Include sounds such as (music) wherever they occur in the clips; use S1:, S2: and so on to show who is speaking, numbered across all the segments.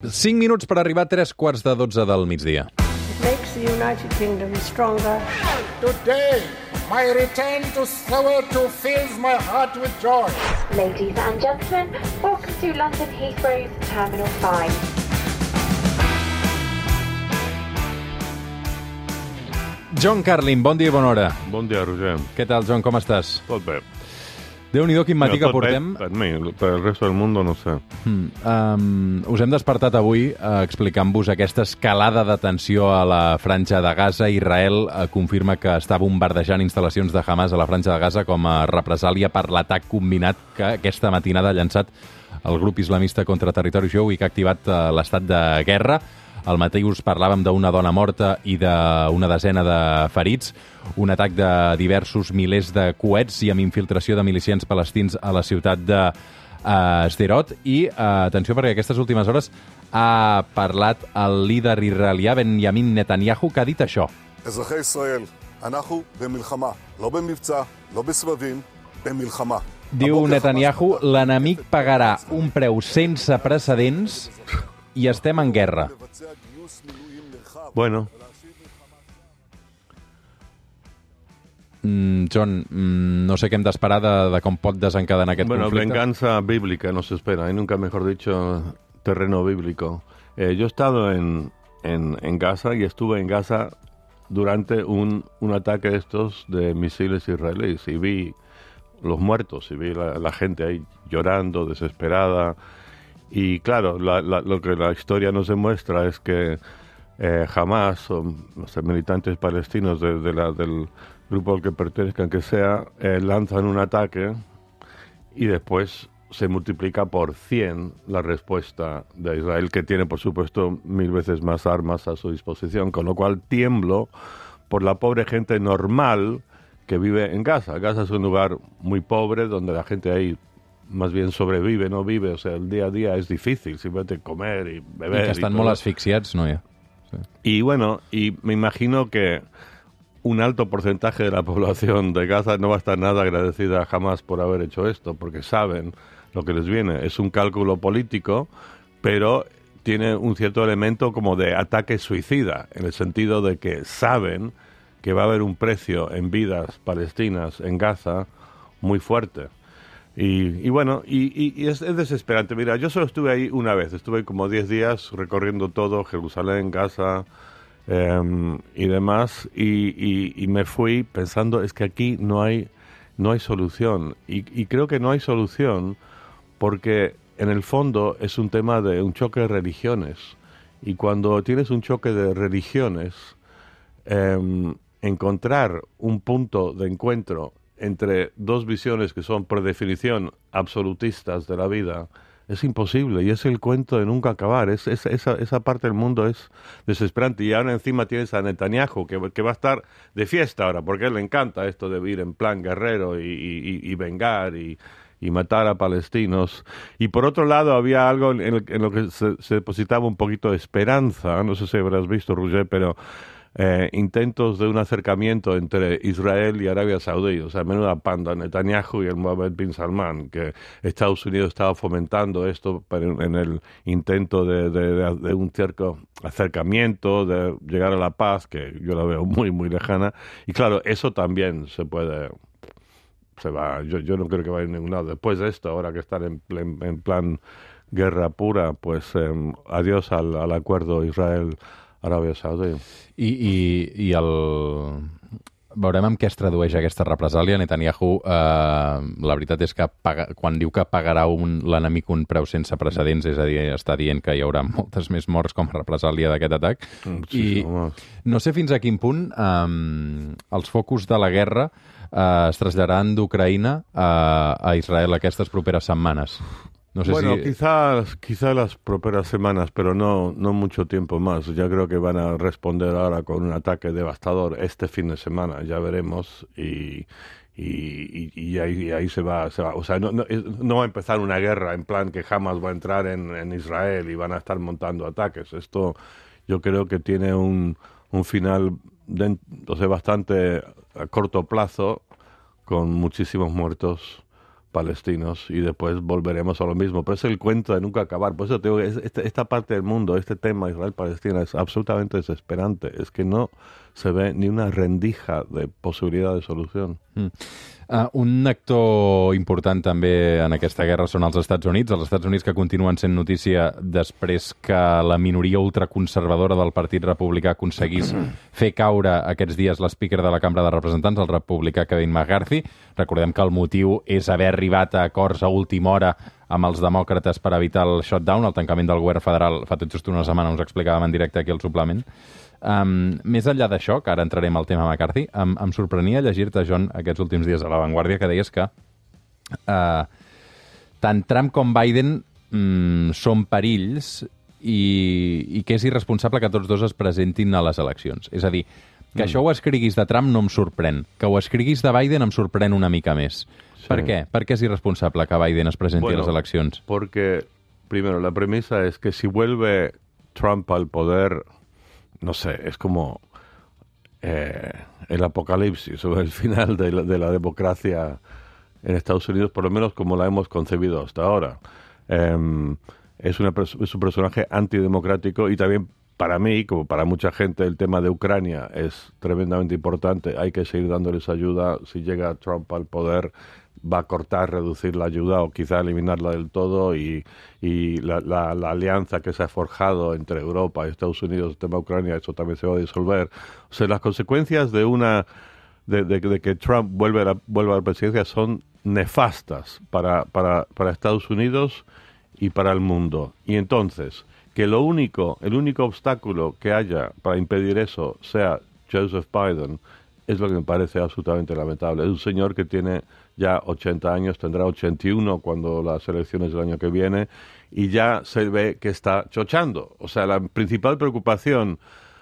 S1: 5 minuts per arribar a 3 quarts de 12 del migdia.
S2: It makes the United Kingdom stronger.
S3: Today, my return to Soweto fills my heart with joy.
S4: Ladies and gentlemen, welcome to London Heathrow's Terminal 5.
S1: John Carlin, bon dia i bona hora.
S5: Bon dia, Roger.
S1: Què tal, John, com estàs?
S5: Tot bé.
S1: Déu-n'hi-do quin matí
S5: No,
S1: que portem.
S5: Per mi, per el resto del mundo no sé.
S1: Mm, um, us hem despertat avui uh, explicant-vos aquesta escalada de tensió a la franja de Gaza. Israel uh, confirma que està bombardejant instal·lacions de Hamas a la franja de Gaza com a represàlia per l'atac combinat que aquesta matinada ha llançat el grup islamista contra territori jueu i que ha activat uh, l'estat de guerra. Al matí us parlàvem d'una dona morta i d'una desena de ferits, un atac de diversos milers de coets i amb infiltració de milicians palestins a la ciutat de uh, Sderot. I, uh, atenció, perquè aquestes últimes hores ha parlat el líder israelià Benjamin Netanyahu, que ha dit això.
S6: אזרחי ישראל, אנחנו במלחמה, לא במבצע, לא בסבבים, במלחמה.
S1: Diu
S6: הבוקר
S1: Netanyahu,
S6: חמאס-
S1: l'enemic pagarà un preu sense precedents i estem en guerra.
S5: Bueno.
S1: Mm, John, mm, no sé qué hem d'esperar de, de com pot desencadenar aquest
S5: bueno,
S1: conflicte.
S5: Bueno, venganza bíblica nos espera, y eh? nunca mejor dicho, terreno bíblico. Eh, yo he estado en, en, en Gaza y estuve en Gaza durante un, un ataque de estos de misiles israelíes y vi los muertos y vi la, la gente ahí llorando, desesperada, y claro, la- la- lo que la historia nos demuestra es que eh, jamás o no sé, militantes palestinos de, de la- del grupo al que pertenezcan que sea, eh, lanzan un ataque y después se multiplica por 100 la respuesta de Israel, que tiene, por supuesto, mil veces más armas a su disposición, con lo cual tiemblo por la pobre gente normal que vive en Gaza. Gaza es un lugar muy pobre, donde la gente ahí más bien sobrevive, no vive, o sea, el día a día es difícil, simplemente comer y
S1: I
S5: beber.
S1: que
S5: y
S1: estan
S5: todo.
S1: molt asfixiats, no ja?
S5: Y bueno, y me imagino que un alto porcentaje de la (laughs) población de Gaza no va a estar nada agradecida jamás por haber hecho esto, porque saben lo que les viene. Es un cálculo político, pero tiene un cierto elemento como de ataque suicida, en el sentido de que saben que va a haber un precio en vidas palestinas en Gaza muy fuerte. Y, y bueno, y, y- es, es desesperante. Mira, yo solo estuve ahí una vez, estuve como 10 días recorriendo todo, Jerusalén, Gaza em, y demás, y, me fui pensando, es que aquí no hay, no hay solución. Y, y creo que no hay solución porque en el fondo es un tema de un choque de religiones. Y cuando tienes un choque de religiones, em, encontrar un punto de encuentro entre dos visiones que son por definición absolutistas de la vida es imposible y es el cuento de nunca acabar. Es, es- esa, esa parte del mundo es desesperante. Y ahora encima tienes a Netanyahu que, que va a estar de fiesta ahora porque a él le encanta esto de vivir en plan guerrero y- y- y vengar y, y matar a palestinos. Y por otro lado había algo en, el- en lo que se, se depositaba un poquito de esperanza. No sé si habrás visto, Roger, pero eh, intentos de un acercamiento entre Israel y Arabia Saudí, o sea, menuda panda, Netanyahu y el Mohammed bin Salman, que Estados Unidos estaba fomentando esto en el intento de, un cierto acercamiento, de llegar a la paz, que yo la veo muy, muy lejana. Y claro, eso también se puede se va, yo, yo no creo que vaya a ningún lado. Después de esto, ahora que están en, en plan guerra pura, pues em, adiós al, al acuerdo Israel-Aràbia Saudí.
S1: I, i, i el... Veurem amb què es tradueix aquesta represàlia. Netanyahu, eh, la veritat és que paga, quan diu que pagarà l'enemic un preu sense precedents, és a dir, està dient que hi haurà moltes més morts com a represàlia d'aquest atac. I
S5: Muchísimo más.
S1: no sé fins a quin punt eh, els focus de la guerra eh, es traslladaran d'Ucraïna a, a Israel aquestes properes setmanes. No sé
S5: bueno,
S1: si...
S5: quizás, quizás las propias semanas, pero no, no mucho tiempo más. Ya creo que van a responder ahora con un ataque devastador este fin de semana, ya veremos. Y, y, ahí, y ahí se, va, se va. O sea, no, no, va a empezar una guerra en plan que jamás va a entrar en, en Israel y van a estar montando ataques. Esto yo creo que tiene un, un final de, o sea, bastante a corto plazo con muchísimos muertos palestinos y después volveremos a lo mismo. Pero es el cuento de nunca acabar. Por eso te digo, es- este- esta parte del mundo, este tema Israel-Palestina es absolutamente desesperante. Es que no se ve ni una rendija de posibilidad de solución.
S1: Uh, un actor important també en aquesta guerra són els Estats Units, els Estats Units que continuen sent notícia després que la minoria ultraconservadora del Partit Republicà aconseguís (clears throat) fer caure aquests dies l'speaker de la Cambra de Representants, el republicà Kevin McCarthy. Recordem que el motiu és haver arribat a acords a última hora amb els demòcrates per evitar el shutdown, el tancament del govern federal fa tot just una setmana, us explicàvem en directe aquí al suplement. Um, més enllà d'això, que ara entrarem al tema McCarthy, em, em sorprenia llegir-te, John, aquests últims dies a La Vanguardia, que deies que uh, tant Trump com Biden mm, són perills i, i que és irresponsable que tots dos es presentin a les eleccions. És a dir, que això ho escriguis de Trump no em sorprèn. Que ho escriguis de Biden em sorprèn una mica més. Per què? Per què és irresponsable que Biden es presenti
S5: Bueno,
S1: a les eleccions?
S5: Porque, primero, la premisa es que si vuelve Trump al poder, no sé, es como eh, el apocalipsis o el (laughs) final de la, de la democracia en Estados Unidos, por lo menos como la hemos concebido hasta ahora. Em, es, una, es un personaje antidemocrático y también para mí, como para mucha gente, el tema de Ucrania es tremendamente importante. Hay que seguir dándoles ayuda. Si llega Trump al poder, va a cortar, reducir la ayuda o quizá eliminarla del todo y, y la, la- alianza que se ha forjado entre Europa y Estados Unidos, el tema Ucrania, eso también se va a disolver. O sea, las consecuencias de una de, de- de que Trump vuelve a la, vuelva a la presidencia son nefastas para, para, para Estados Unidos y para el mundo. Y entonces, que lo único, el único obstáculo que haya para impedir eso sea Joseph Biden, es lo que me parece absolutamente lamentable. Es un señor que tiene ya 80 años, tendrá 81 cuando las elecciones del año que viene, y ya se ve que está chochando. O sea, la principal preocupación,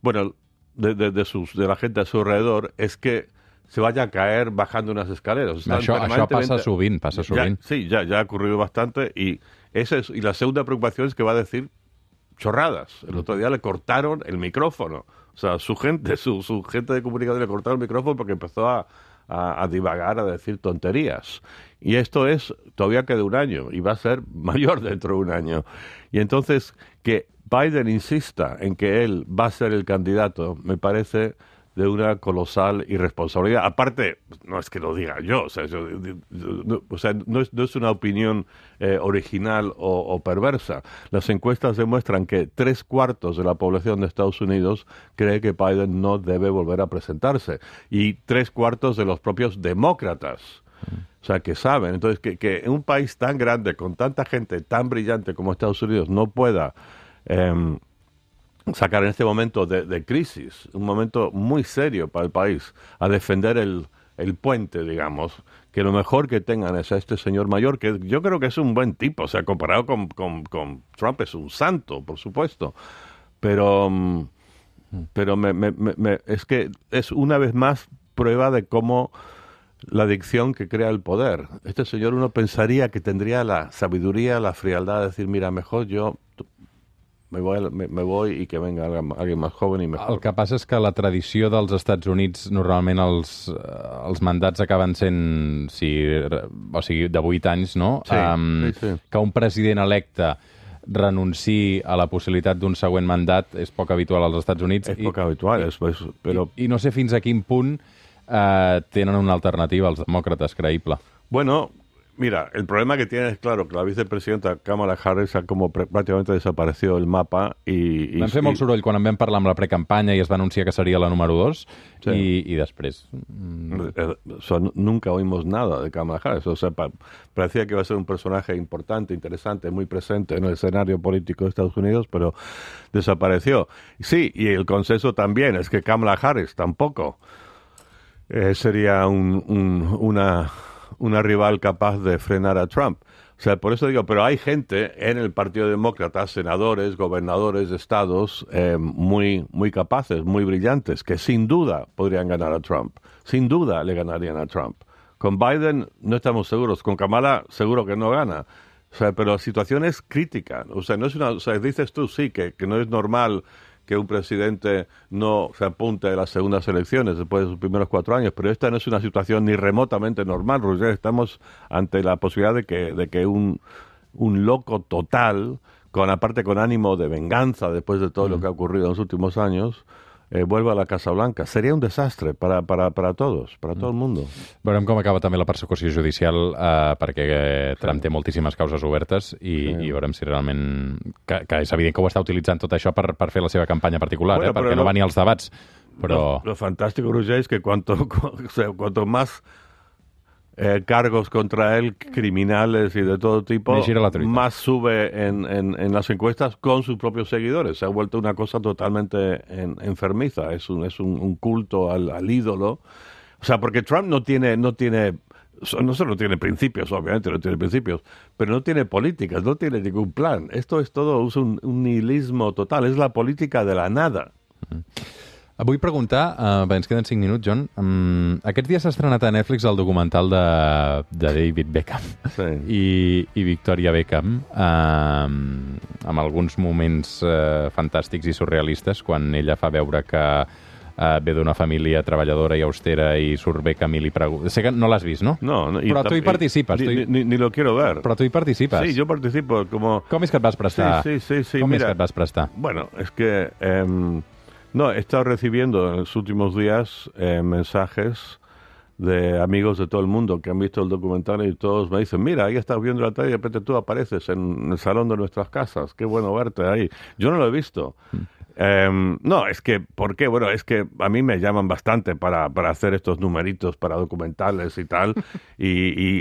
S5: bueno, de, de, de sus, de la gente a su alrededor es que se vaya a caer bajando unas escaleras. Están
S1: Això, això passa sovint, passa
S5: sí, ya, ya ha ocurrido bastante y esa es, y la segunda preocupación es que va a decir chorradas. El otro día le cortaron el micrófono. O sea, su gente, su, su gente de comunicación le cortaron el micrófono porque empezó a, a, a divagar, a decir tonterías. Y esto es, todavía queda un año y va a ser (laughs) mayor dentro de un año. Y entonces, que Biden insista en que él va a ser el candidato, me parece de una colosal irresponsabilidad. Aparte, no es que lo diga yo, o sea, yo- no, o sea, no, es, una opinión eh, original o, perversa. Las encuestas demuestran que tres cuartos de la población de Estados Unidos cree que Biden no debe volver a presentarse y tres cuartos de los propios demócratas. O sea, que saben. Entonces, que, un país tan grande, con tanta gente tan brillante como Estados Unidos, no pueda em, sacar en este momento de, crisis, un momento muy serio para el país, a defender el, el puente, digamos, que lo mejor que tengan es a este señor mayor, que yo creo que es un buen tipo, o sea, comparado con, con- con Trump es un santo, por supuesto, pero, mm, pero me- me- me- es que es una vez más prueba de cómo la adicción que crea el poder. Este señor uno pensaría que tendría la sabiduría, la frialdad de decir, mira, mejor yo me voy, me, me voy y que venga alguien, más joven y mejor.
S1: El que passa és que la tradició dels Estats Units, normalment els, eh, els mandats acaben sent, si, o sigui, de 8 anys, no?
S5: Sí, sí, sí.
S1: Que un president electe renunciï a la possibilitat d'un següent mandat és poc habitual als Estats Units.
S5: Es poco habitual, es- es- pero
S1: I, I no sé fins a quin punt eh, tenen una alternativa als demòcrates creïble.
S5: bueno, mira, el problema que tiene es claro que la vicepresidenta Kamala Harris ha como pr- prácticamente desapareció el mapa y... y
S1: Vam fer molt soroll quan en vam parlar amb la precampanya i es va anunciar que seria la número 2
S5: Sí.
S1: i, i després...
S5: Eh, o sea, nu- nunca oímos nada de Kamala Harris. O sea, pa- parecía que iba a ser un personaje importante, interesante, muy presente en el escenario político de Estados Unidos, pero desapareció. Sí, y el consenso también es que Kamala Harris tampoco eh, sería un- un- una, una rival capaz de frenar a Trump. O sea, por eso digo, pero hay gente en el Partido Demócrata, senadores, gobernadores de estados, eh, muy, muy capaces, muy brillantes, que sin duda podrían ganar a Trump. Sin duda le ganarían a Trump. Con Biden no estamos seguros, con Kamala seguro que no gana. O sea, pero la situación es crítica. O sea, no es una, o sea, dices tú sí que, que no es normal que un presidente no se apunte a las segundas elecciones después de sus primeros cuatro años, pero esta no es una situación ni remotamente normal, Roger. Estamos ante la posibilidad de que, de que un, un loco total, con aparte con ánimo de venganza después de todo lo que ha ocurrido en los últimos años, eh, vuelva a la Casa Blanca. Seria un desastre para, para, para todos, para todo el mundo.
S1: Veurem com acaba també la persecució judicial eh, perquè eh, Trump té moltíssimes causes obertes i, i veurem si realment... Que, que és evident que ho està utilitzant tot això per, per fer la seva campanya particular,
S5: Bueno,
S1: eh, perquè no
S5: no-
S1: va ni als debats. Però...
S5: Lo, lo fantástico, Roger, es que cuanto, (laughs) cuanto más eh, cargos contra él, criminales y de todo tipo, más sube en, en- en las encuestas con sus propios seguidores. Se ha vuelto una cosa totalmente en- enfermiza. Es un, es un, un culto al, al ídolo. O sea, porque Trump no tiene, no tiene, no solo tiene principios, obviamente no tiene principios, pero no tiene políticas, no tiene ningún plan. Esto es todo es un, un nihilismo total. Es la política de la nada.
S1: Vull preguntar, uh, bé, ens queden 5 minuts, John. Um, aquests dies s'ha estrenat a Netflix el documental de, de David Beckham
S5: Sí. (laughs)
S1: i, i Victoria Beckham, um, amb alguns moments uh, fantàstics i surrealistes, quan ella fa veure que uh, ve d'una família treballadora i austera i surt Beckham i li pregunta... Sé que no l'has vist, no?
S5: No, no,
S1: Però tu hi participes.
S5: Ni,
S1: tu hi...
S5: ni- ni lo quiero ver.
S1: Però tu hi participes.
S5: Sí, yo participo como...
S1: Com és que et vas prestar?
S5: Sí, sí, sí, sí,
S1: Com és
S5: mira.
S1: que et vas prestar?
S5: Bueno, es que... em, no, he estado recibiendo en los últimos días eh, mensajes de amigos de todo el mundo que han visto el documental y todos me dicen, mira, ahí estás viendo la tele y de repente tú apareces en el salón de nuestras casas, qué bueno verte ahí. Yo no lo he visto. Em, no, es que, ¿por qué? Bueno, es que a mí me llaman bastante para, para hacer estos numeritos para documentales y tal, (laughs) y,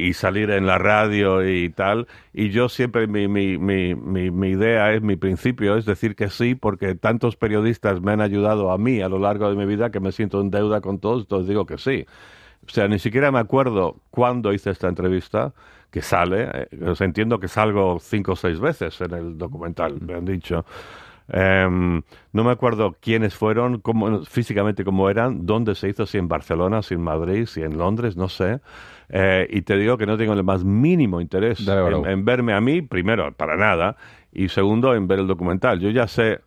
S5: y- y salir en la radio y tal, y yo siempre, mi, mi, mi, mi, mi idea es, mi principio es decir que sí, porque tantos periodistas me han ayudado a mí a lo largo de mi vida que me siento en deuda con todos, entonces digo que sí. O sea, ni siquiera me acuerdo cuándo hice esta entrevista, que sale. eh, entiendo que salgo cinco o seis veces en el documental, me han dicho. Em, no me acuerdo quiénes fueron, cómo, físicamente cómo eran, dónde se hizo, si en Barcelona, si en Madrid, si en Londres, no sé. Eh, y te digo que no tengo el más mínimo interés en, en verme a mí, primero, para nada, y segundo, en ver el documental. Yo ya sé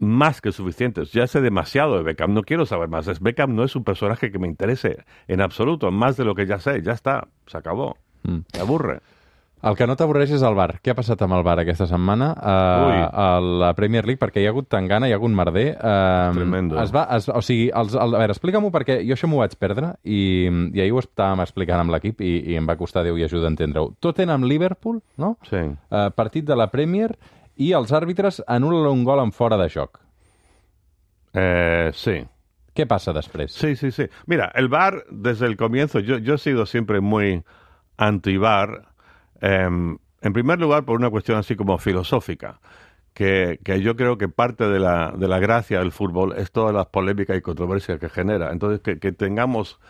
S5: más que suficientes. Ya sé demasiado de Beckham, no quiero saber más. Beckham no es un personaje que me interese en absoluto, más de lo que ya sé, ya está, se acabó.
S1: Mm.
S5: Me aburre.
S1: El que no t'avorreix és el bar. Què ha passat amb el bar aquesta setmana
S5: Ui.
S1: uh, a la Premier League? Perquè hi ha hagut tangana, hi ha hagut merder. Uh,
S5: Tremendo.
S1: Es va, es, o sigui, els, el, a veure, explica-m'ho perquè jo això m'ho vaig perdre i, i ahir ho estàvem explicant amb l'equip i, i em va costar Déu i ajuda a entendre-ho. Tottenham Liverpool, no?
S5: Sí.
S1: Uh, partit de la Premier i els àrbitres anulen un gol en fora de joc.
S5: Eh, sí.
S1: Què passa després?
S5: Sí, sí, sí. Mira, el VAR desde el comienzo, yo, yo he sido siempre muy anti-VAR, em, en primer lugar por una cuestión así como filosófica, que, que yo creo que parte de la, de la gracia del fútbol es todas las polémicas y controversias que genera. Entonces, que, que tengamos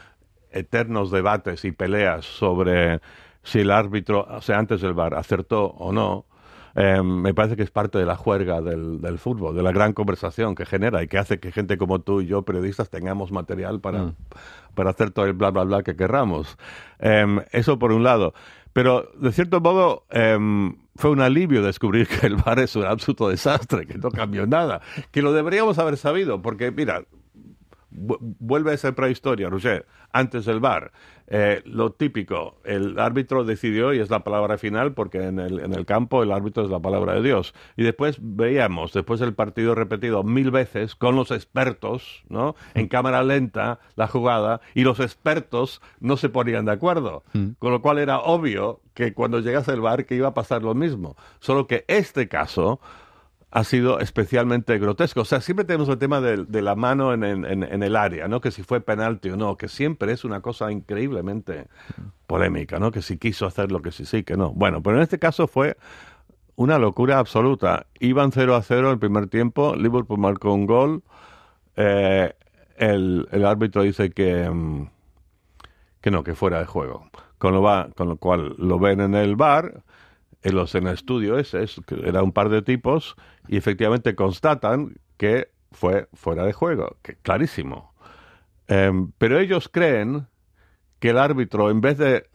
S5: eternos debates y peleas sobre si el árbitro, o sea, antes del VAR, acertó o no, eh, me parece que es parte de la juerga del, del fútbol, de la gran conversación que genera y que hace que gente como tú y yo, periodistas, tengamos material para, para hacer todo el bla, bla, bla que querramos. Eh, eso por un lado. Pero, de cierto modo, eh, fue un alivio descubrir que el VAR es un absoluto desastre, que no cambió nada, que lo deberíamos haber sabido, porque, mira, vuelve a esa prehistoria, Roger, antes del VAR. Eh, lo típico, el árbitro decidió y es la palabra final porque en el, en el campo el árbitro es la palabra de Dios. Y después veíamos, después del partido repetido mil veces con los expertos, ¿no? En cámara lenta, la jugada, y los expertos no se ponían de acuerdo. Con lo cual era obvio que cuando llegase el VAR que iba a pasar lo mismo. Solo que este caso ha sido especialmente grotesco. O sea, siempre tenemos el tema de, de la mano en, en- el área, ¿no? Que si fue penalti o no, que siempre es una cosa increíblemente polémica, ¿no? Que si quiso hacerlo, que si sí, que no. Bueno, pero en este caso fue una locura absoluta. Iban 0 a 0 el primer tiempo, Liverpool marcó un gol, eh, el, el árbitro dice que, mm, que no, que fuera de juego. Con lo, va, con lo cual lo ven en el bar, en, los, en el estudio ese, es, era un par de tipos, y efectivamente constatan que fue fuera de juego, que clarísimo. Em, pero ellos creen que el árbitro, en vez de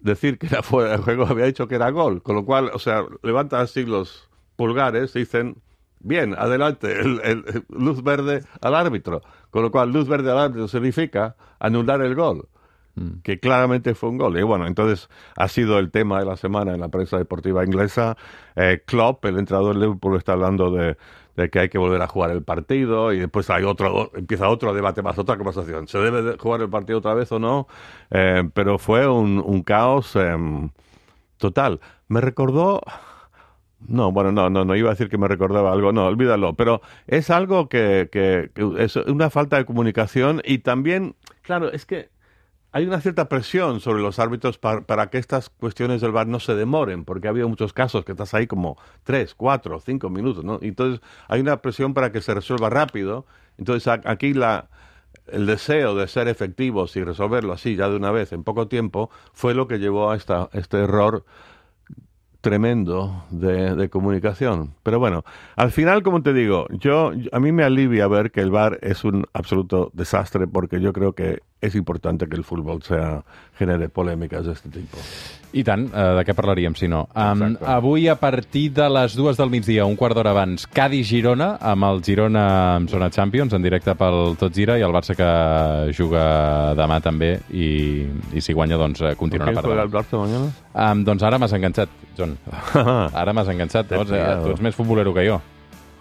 S5: decir que era fuera de juego, había dicho que era gol, con lo cual, o sea, levantan así los pulgares, dicen, bien, adelante, el, el- el luz verde al árbitro. Con lo cual, luz verde al árbitro significa anular el gol, que claramente fue un gol. Y bueno, entonces ha sido el tema de la semana en la prensa deportiva inglesa. Eh, Klopp, el entrenador de Liverpool, está hablando de, de que hay que volver a jugar el partido y después hay otro, empieza otro debate más, otra conversación. ¿Se debe de jugar el partido otra vez o no? Eh, pero fue un, un caos em, total. Me recordó... No, bueno, no, no, no iba a decir que me recordaba algo, no, olvídalo, pero es algo que, que, que es una falta de comunicación y también, claro, es que hay una cierta presión sobre los árbitros para, para que estas cuestiones del VAR no se demoren, porque ha habido muchos casos que estás ahí como tres, cuatro, cinco minutos, ¿no? Entonces hay una presión para que se resuelva rápido. Entonces aquí la, el deseo de ser efectivos y resolverlo así ya de una vez en poco tiempo fue lo que llevó a esta, este error tremendo de, de comunicación. Pero bueno, al final, como te digo, yo a mí me alivia ver que el VAR es un absoluto desastre porque yo creo que és important que el futbol sea, genere polèmiques d'aquest tipus.
S1: I tant, eh, de què parlaríem si no? Um,
S5: Exacte.
S1: avui, a partir de les dues del migdia, un quart d'hora abans, Cádiz-Girona, amb el Girona en zona Champions, en directe pel Tot Gira, i el Barça que juga demà també, i, i si guanya, doncs, eh, continuarà
S5: ¿Quién
S1: per
S5: juega el
S1: davant.
S5: Barça mañana?
S1: Um, doncs ara m'has enganxat, John. (laughs) Ara m'has enganxat. No? Tu
S5: pillado.
S1: ets més futbolero que jo.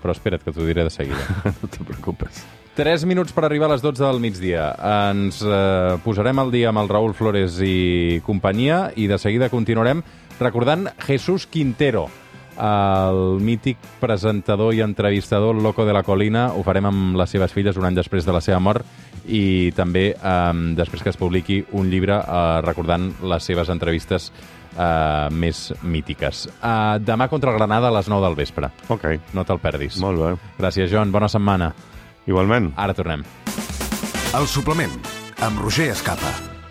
S1: Però espera't, que t'ho diré de seguida. (laughs)
S5: no te preocupes.
S1: 3 minuts per arribar a les 12 del migdia. Ens eh, posarem al dia amb el Raúl Flores i companyia i de seguida continuarem recordant Jesús Quintero, el mític presentador i entrevistador Loco de la Colina. Ho farem amb les seves filles un any després de la seva mort i també eh, després que es publiqui un llibre eh, recordant les seves entrevistes eh, més mítiques. Eh, demà contra el Granada a les 9 del vespre.
S5: Ok,
S1: No te'l perdis.
S5: molt bé.
S1: Gràcies, John. Bona setmana.
S5: Igualment.
S1: Ara tornem.
S7: El suplement, amb Roger Escapa.